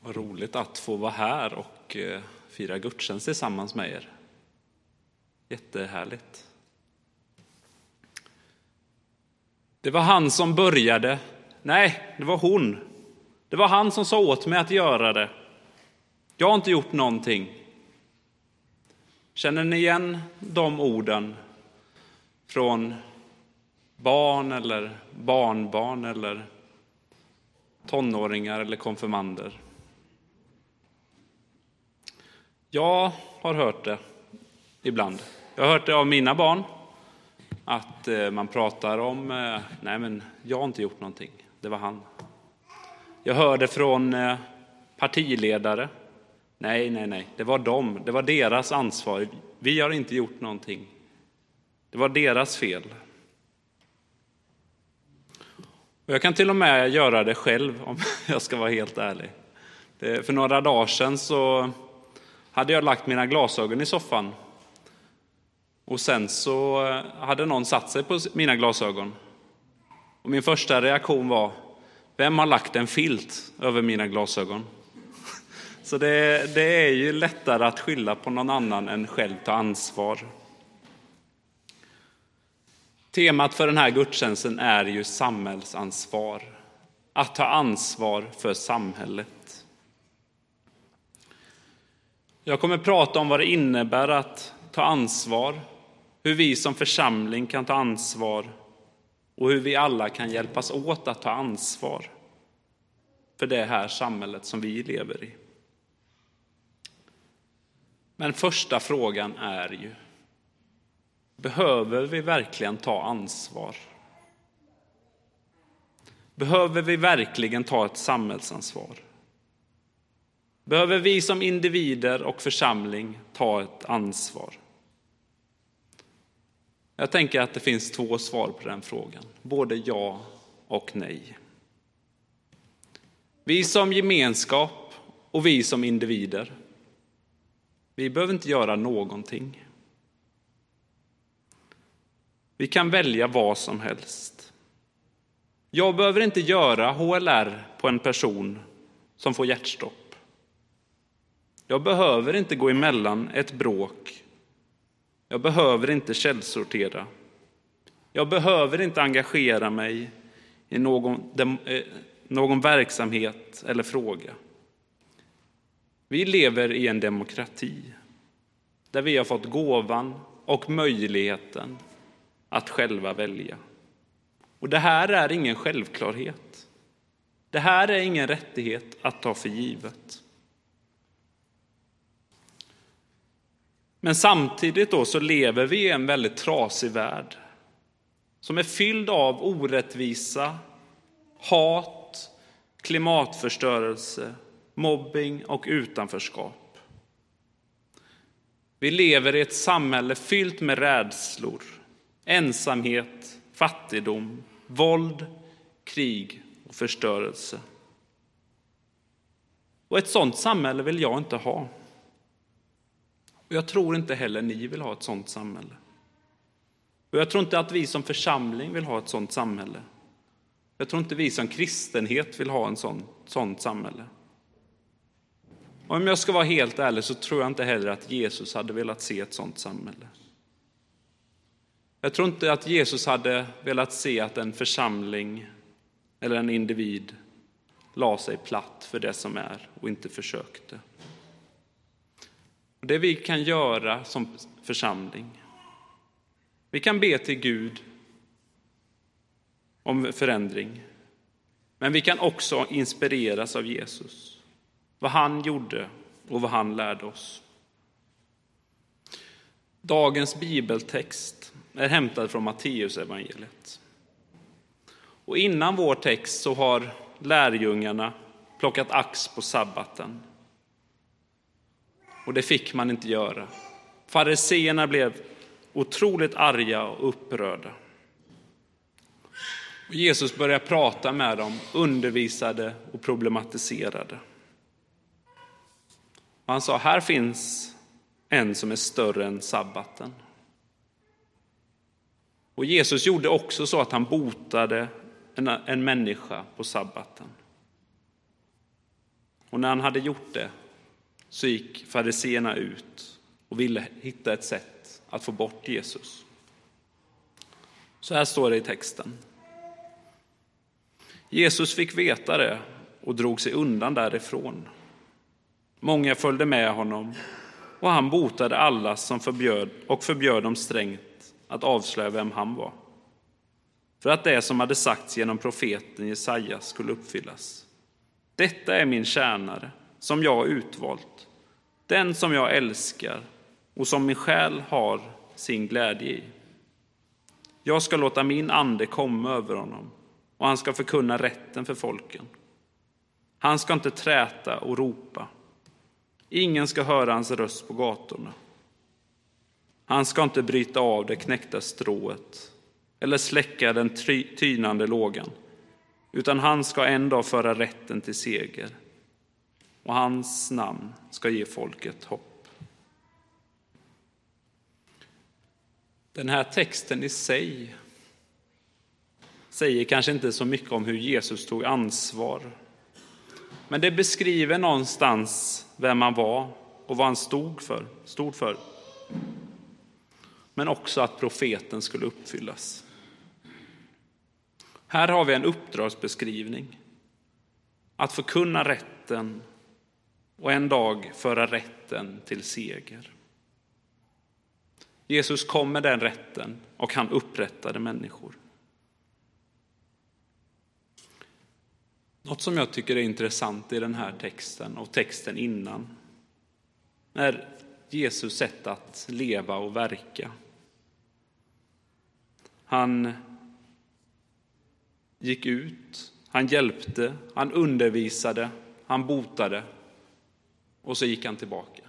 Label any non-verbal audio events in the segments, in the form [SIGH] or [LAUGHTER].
Vad roligt att få vara här och eh, fira gudstjänst tillsammans med er. Jättehärligt. Det var han som började. Nej, det var hon. Det var han som sa åt mig att göra det. Jag har inte gjort någonting. Känner ni igen de orden från barn eller barnbarn eller tonåringar eller konfirmander? Jag har hört det ibland. Jag har hört det av mina barn, att eh, man pratar om, eh, nej men jag har inte gjort någonting, det var han. Jag hör det från eh, partiledare, nej, nej, nej, det var dem, det var deras ansvar, vi har inte gjort någonting. Det var deras fel. Och jag kan till och med göra det själv om [LAUGHS] jag ska vara helt ärlig. För några dagar sedan så hade jag lagt mina glasögon i soffan. Och sen så eh, hade någon satt sig på mina glasögon. Och min första reaktion var, vem har lagt en filt över mina glasögon? [LAUGHS] Så det, det är ju lättare att skylla på någon annan än själv ta ansvar. Temat för den här gudstjänsten är ju samhällsansvar. Att ta ansvar för samhället. Jag kommer prata om vad det innebär att ta ansvar, hur vi som församling kan ta ansvar och hur vi alla kan hjälpas åt att ta ansvar för det här samhället som vi lever i. Men första frågan är ju, behöver vi verkligen ta ansvar? Behöver vi verkligen ta ett samhällsansvar? Behöver vi som individer och församling ta ett ansvar? Jag tänker att det finns två svar på den frågan, både ja och nej. Vi som gemenskap och vi som individer, vi behöver inte göra någonting. Vi kan välja vad som helst. Jag behöver inte göra HLR på en person som får hjärtstopp. Jag behöver inte gå emellan ett bråk. Jag behöver inte källsortera. Jag behöver inte engagera mig i någon, eh, någon verksamhet eller fråga. Vi lever i en demokrati där vi har fått gåvan och möjligheten att själva välja. Och det här är ingen självklarhet. Det här är ingen rättighet att ta för givet. Men samtidigt då så lever vi i en väldigt trasig värld som är fylld av orättvisa, hat, klimatförstörelse, mobbing och utanförskap. Vi lever i ett samhälle fyllt med rädslor, ensamhet, fattigdom, våld, krig och förstörelse. Och ett sådant samhälle vill jag inte ha. Och jag tror inte heller ni vill ha ett sådant samhälle. Och jag tror inte att vi som församling vill ha ett sådant samhälle. Jag tror inte vi som kristenhet vill ha ett sådant, sådant samhälle. Och om jag ska vara helt ärlig så tror jag inte heller att Jesus hade velat se ett sådant samhälle. Jag tror inte att Jesus hade velat se att en församling eller en individ la sig platt för det som är och inte försökte. Det vi kan göra som församling, vi kan be till Gud om förändring. Men vi kan också inspireras av Jesus, vad han gjorde och vad han lärde oss. Dagens bibeltext är hämtad från Matteusevangeliet. Och innan vår text så har lärjungarna plockat ax på sabbaten. Och det fick man inte göra. Fariseerna blev otroligt arga och upprörda. Och Jesus började prata med dem, undervisade och problematiserade. Och han sa, här finns en som är större än sabbaten. Och Jesus gjorde också så att han botade en, en människa på sabbaten. Och när han hade gjort det så gick fariseerna ut och ville hitta ett sätt att få bort Jesus. Så här står det i texten. Jesus fick veta det och drog sig undan därifrån. Många följde med honom och han botade alla som förbjöd och förbjöd dem strängt att avslöja vem han var. För att det som hade sagts genom profeten Jesaja skulle uppfyllas. Detta är min tjänare, som jag har utvalt, den som jag älskar och som min själ har sin glädje i. Jag ska låta min ande komma över honom och han ska förkunna rätten för folken. Han ska inte träta och ropa. Ingen ska höra hans röst på gatorna. Han ska inte bryta av det knäckta strået eller släcka den tynande lågan, utan han ska en dag föra rätten till seger och hans namn ska ge folket hopp. Den här texten i sig säger kanske inte så mycket om hur Jesus tog ansvar. Men det beskriver någonstans vem han var och vad han stod för. Stod för. Men också att profeten skulle uppfyllas. Här har vi en uppdragsbeskrivning. Att förkunna rätten och en dag föra rätten till seger. Jesus kom med den rätten och han upprättade människor. Något som jag tycker är intressant i den här texten och texten innan är Jesus sätt att leva och verka. Han gick ut, han hjälpte, han undervisade, han botade och så gick han tillbaka.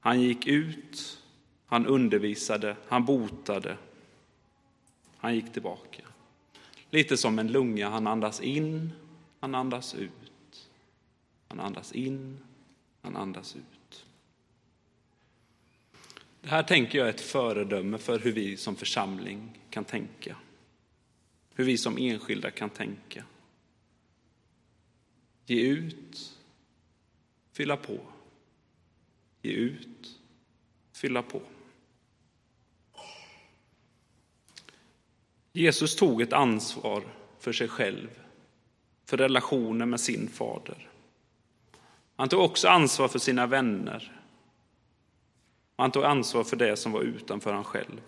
Han gick ut, han undervisade, han botade, han gick tillbaka. Lite som en lunga, han andas in, han andas ut. Han andas in, han andas ut. Det här tänker jag är ett föredöme för hur vi som församling kan tänka. Hur vi som enskilda kan tänka. Ge ut, fylla på. Ge ut, fylla på. Jesus tog ett ansvar för sig själv, för relationen med sin fader. Han tog också ansvar för sina vänner. Han tog ansvar för det som var utanför han själv.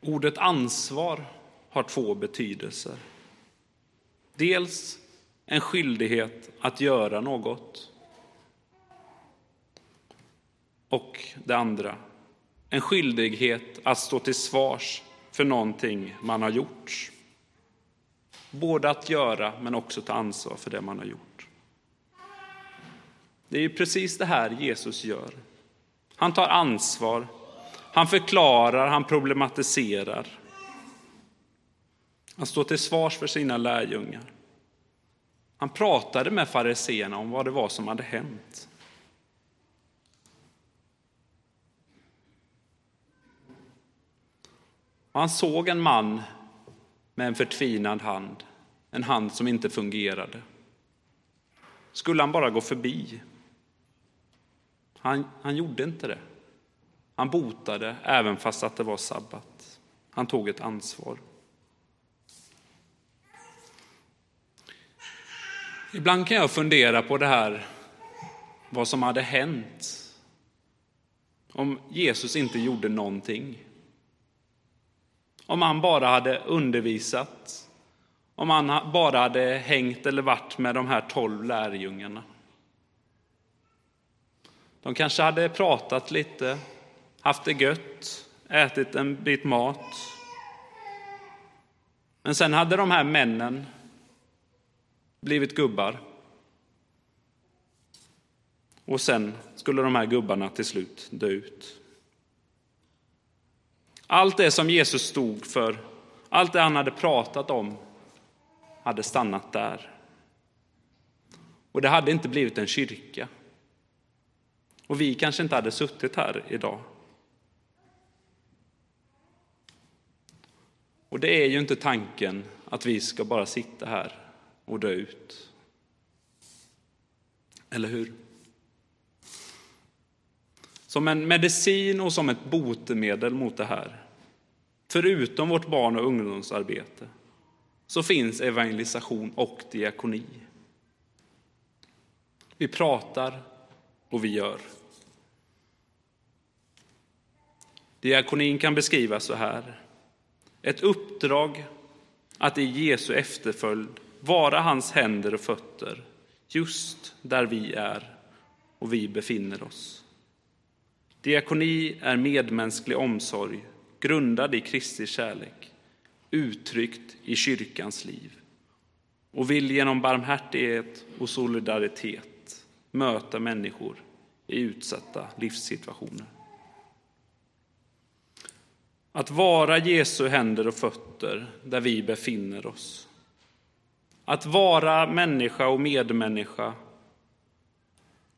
Ordet ansvar har två betydelser. Dels en skyldighet att göra något. Och det andra, en skyldighet att stå till svars för någonting man har gjort. Både att göra men också ta ansvar för det man har gjort. Det är ju precis det här Jesus gör. Han tar ansvar, han förklarar, han problematiserar. Han står till svars för sina lärjungar. Han pratade med fariseerna om vad det var som hade hänt. Han såg en man med en förtvinad hand, en hand som inte fungerade. Skulle han bara gå förbi? Han, han gjorde inte det. Han botade även fast att det var sabbat. Han tog ett ansvar. Ibland kan jag fundera på det här, vad som hade hänt om Jesus inte gjorde någonting. Om han bara hade undervisat, om han bara hade hängt eller varit med de här tolv lärjungarna. De kanske hade pratat lite, haft det gött, ätit en bit mat. Men sen hade de här männen blivit gubbar. Och sen skulle de här gubbarna till slut dö ut. Allt det som Jesus stod för, allt det han hade pratat om, hade stannat där. Och det hade inte blivit en kyrka. Och vi kanske inte hade suttit här idag. Och det är ju inte tanken att vi ska bara sitta här och dö ut. Eller hur? Som en medicin och som ett botemedel mot det här, förutom vårt barn och ungdomsarbete, så finns evangelisation och diakoni. Vi pratar och vi gör. Diakonin kan beskrivas så här. Ett uppdrag att i Jesu efterföljd vara hans händer och fötter just där vi är och vi befinner oss. Diakoni är medmänsklig omsorg grundad i Kristi kärlek, uttryckt i kyrkans liv och vill genom barmhärtighet och solidaritet möta människor i utsatta livssituationer. Att vara Jesu händer och fötter där vi befinner oss. Att vara människa och medmänniska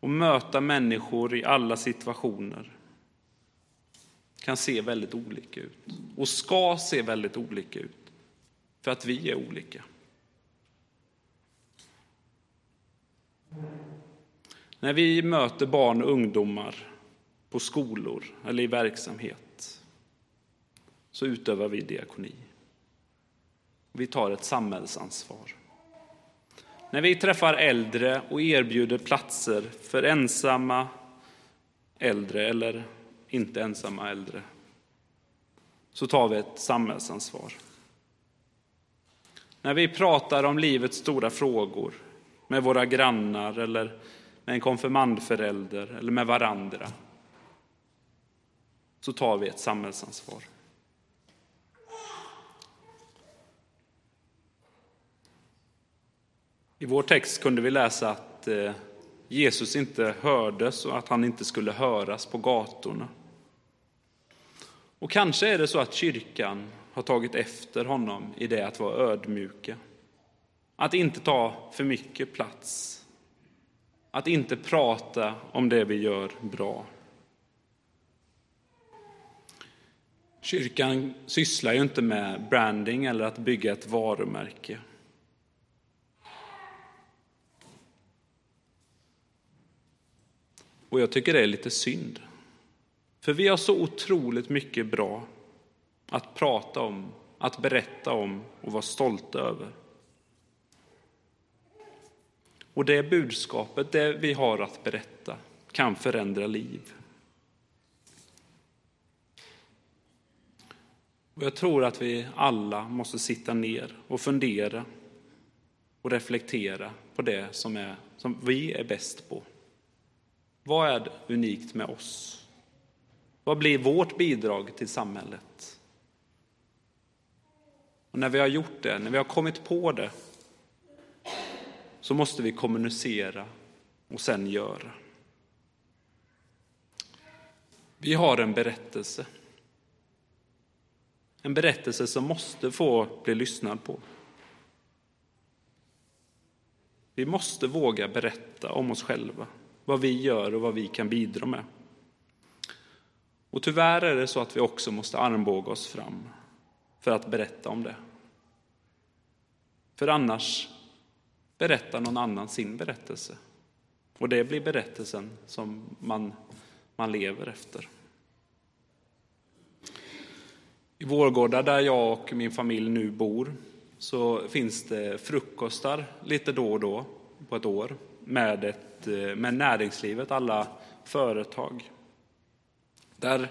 och möta människor i alla situationer kan se väldigt olika ut och ska se väldigt olika ut för att vi är olika. När vi möter barn och ungdomar på skolor eller i verksamhet så utövar vi diakoni. Vi tar ett samhällsansvar. När vi träffar äldre och erbjuder platser för ensamma äldre eller inte ensamma äldre så tar vi ett samhällsansvar. När vi pratar om livets stora frågor med våra grannar eller med en konfirmandförälder eller med varandra så tar vi ett samhällsansvar. I vår text kunde vi läsa att eh, Jesus inte hördes och att han inte skulle höras på gatorna. Och kanske är det så att kyrkan har tagit efter honom i det att vara ödmjuka. Att inte ta för mycket plats. Att inte prata om det vi gör bra. Kyrkan sysslar ju inte med branding eller att bygga ett varumärke. Och jag tycker det är lite synd. För vi har så otroligt mycket bra att prata om, att berätta om och vara stolta över. Och det budskapet, det vi har att berätta, kan förändra liv. Och jag tror att vi alla måste sitta ner och fundera och reflektera på det som, är, som vi är bäst på. Vad är unikt med oss? Vad blir vårt bidrag till samhället? Och när vi har gjort det, när vi har kommit på det, så måste vi kommunicera och sen göra. Vi har en berättelse. En berättelse som måste få bli lyssnad på. Vi måste våga berätta om oss själva, vad vi gör och vad vi kan bidra med. Och tyvärr är det så att vi också måste armbåga oss fram för att berätta om det. För annars berättar någon annan sin berättelse. Och det blir berättelsen som man, man lever efter. I Vårgårda, där jag och min familj nu bor, så finns det frukostar lite då och då på ett år med, ett, eh, med näringslivet, alla företag. Där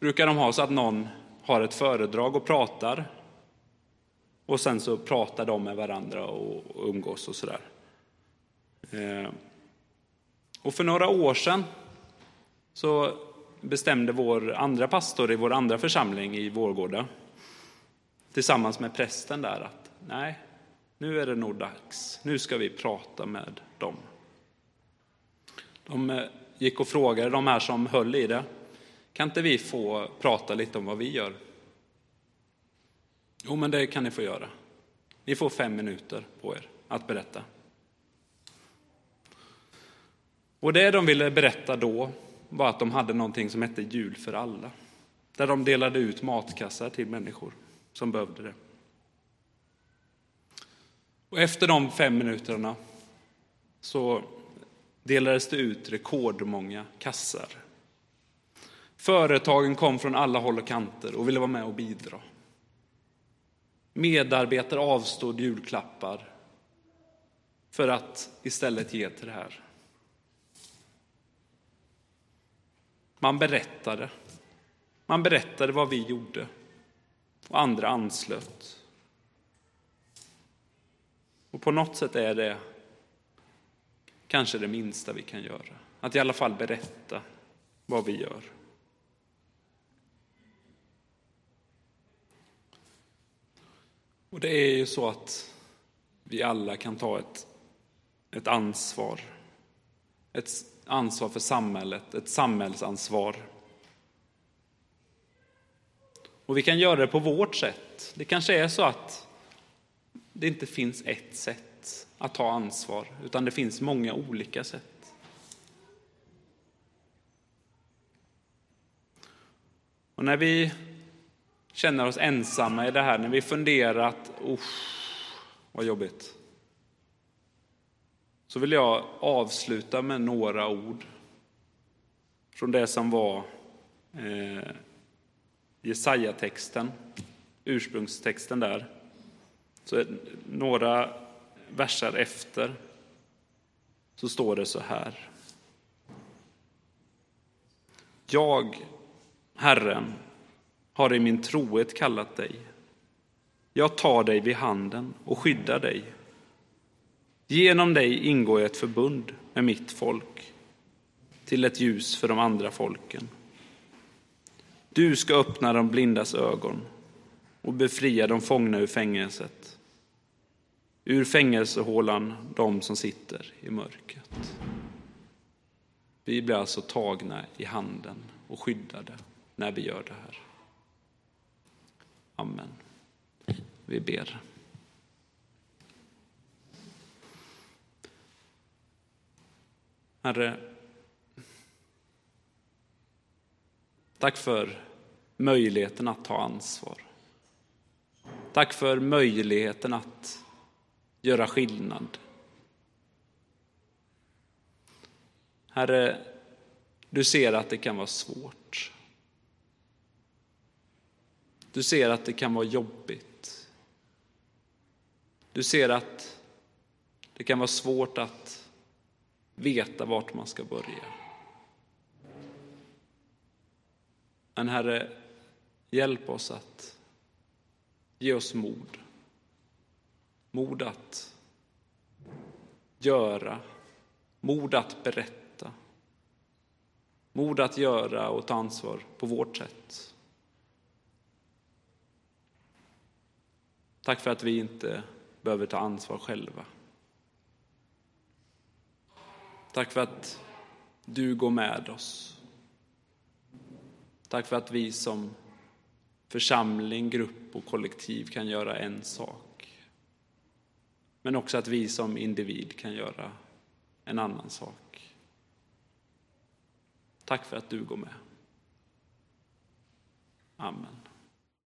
brukar de ha så att någon har ett föredrag och pratar och sen så pratar de med varandra och umgås och sådär. Eh, och för några år sedan så bestämde vår andra pastor i vår andra församling i Vårgårda tillsammans med prästen där att nej, nu är det nog dags. Nu ska vi prata med dem. De eh, gick och frågade de här som höll i det. Kan inte vi få prata lite om vad vi gör? Jo, men det kan ni få göra. Ni får fem minuter på er att berätta. Och det de ville berätta då var att de hade någonting som hette Jul för alla. Där de delade ut matkassar till människor som behövde det. Och efter de fem minuterna så delades det ut rekordmånga kassar. Företagen kom från alla håll och kanter och ville vara med och bidra. Medarbetare avstod julklappar för att istället ge till det här. Man berättade. Man berättade vad vi gjorde och andra anslöt. Och på något sätt är det kanske det minsta vi kan göra. Att i alla fall berätta vad vi gör. Och det är ju så att vi alla kan ta ett, ett ansvar. Ett ansvar för samhället, ett samhällsansvar. Och vi kan göra det på vårt sätt. Det kanske är så att det inte finns ett sätt att ta ansvar, utan det finns många olika sätt. Och när vi känner oss ensamma i det här, när vi funderat, usch vad jobbigt. Så vill jag avsluta med några ord från det som var eh, Jesaja-texten, ursprungstexten där. Så eh, några verser efter så står det så här. Jag, Herren, har i min trohet kallat dig. Jag tar dig vid handen och skyddar dig. Genom dig ingår jag ett förbund med mitt folk till ett ljus för de andra folken. Du ska öppna de blindas ögon och befria de fångna ur fängelset, ur fängelsehålan de som sitter i mörkret. Vi blir alltså tagna i handen och skyddade när vi gör det här. Amen. Vi ber. Herre, tack för möjligheten att ta ansvar. Tack för möjligheten att göra skillnad. Herre, du ser att det kan vara svårt. Du ser att det kan vara jobbigt. Du ser att det kan vara svårt att veta vart man ska börja. Men Herre, hjälp oss att ge oss mod. Mod att göra, mod att berätta, mod att göra och ta ansvar på vårt sätt. Tack för att vi inte behöver ta ansvar själva. Tack för att du går med oss. Tack för att vi som församling, grupp och kollektiv kan göra en sak. Men också att vi som individ kan göra en annan sak. Tack för att du går med. Amen.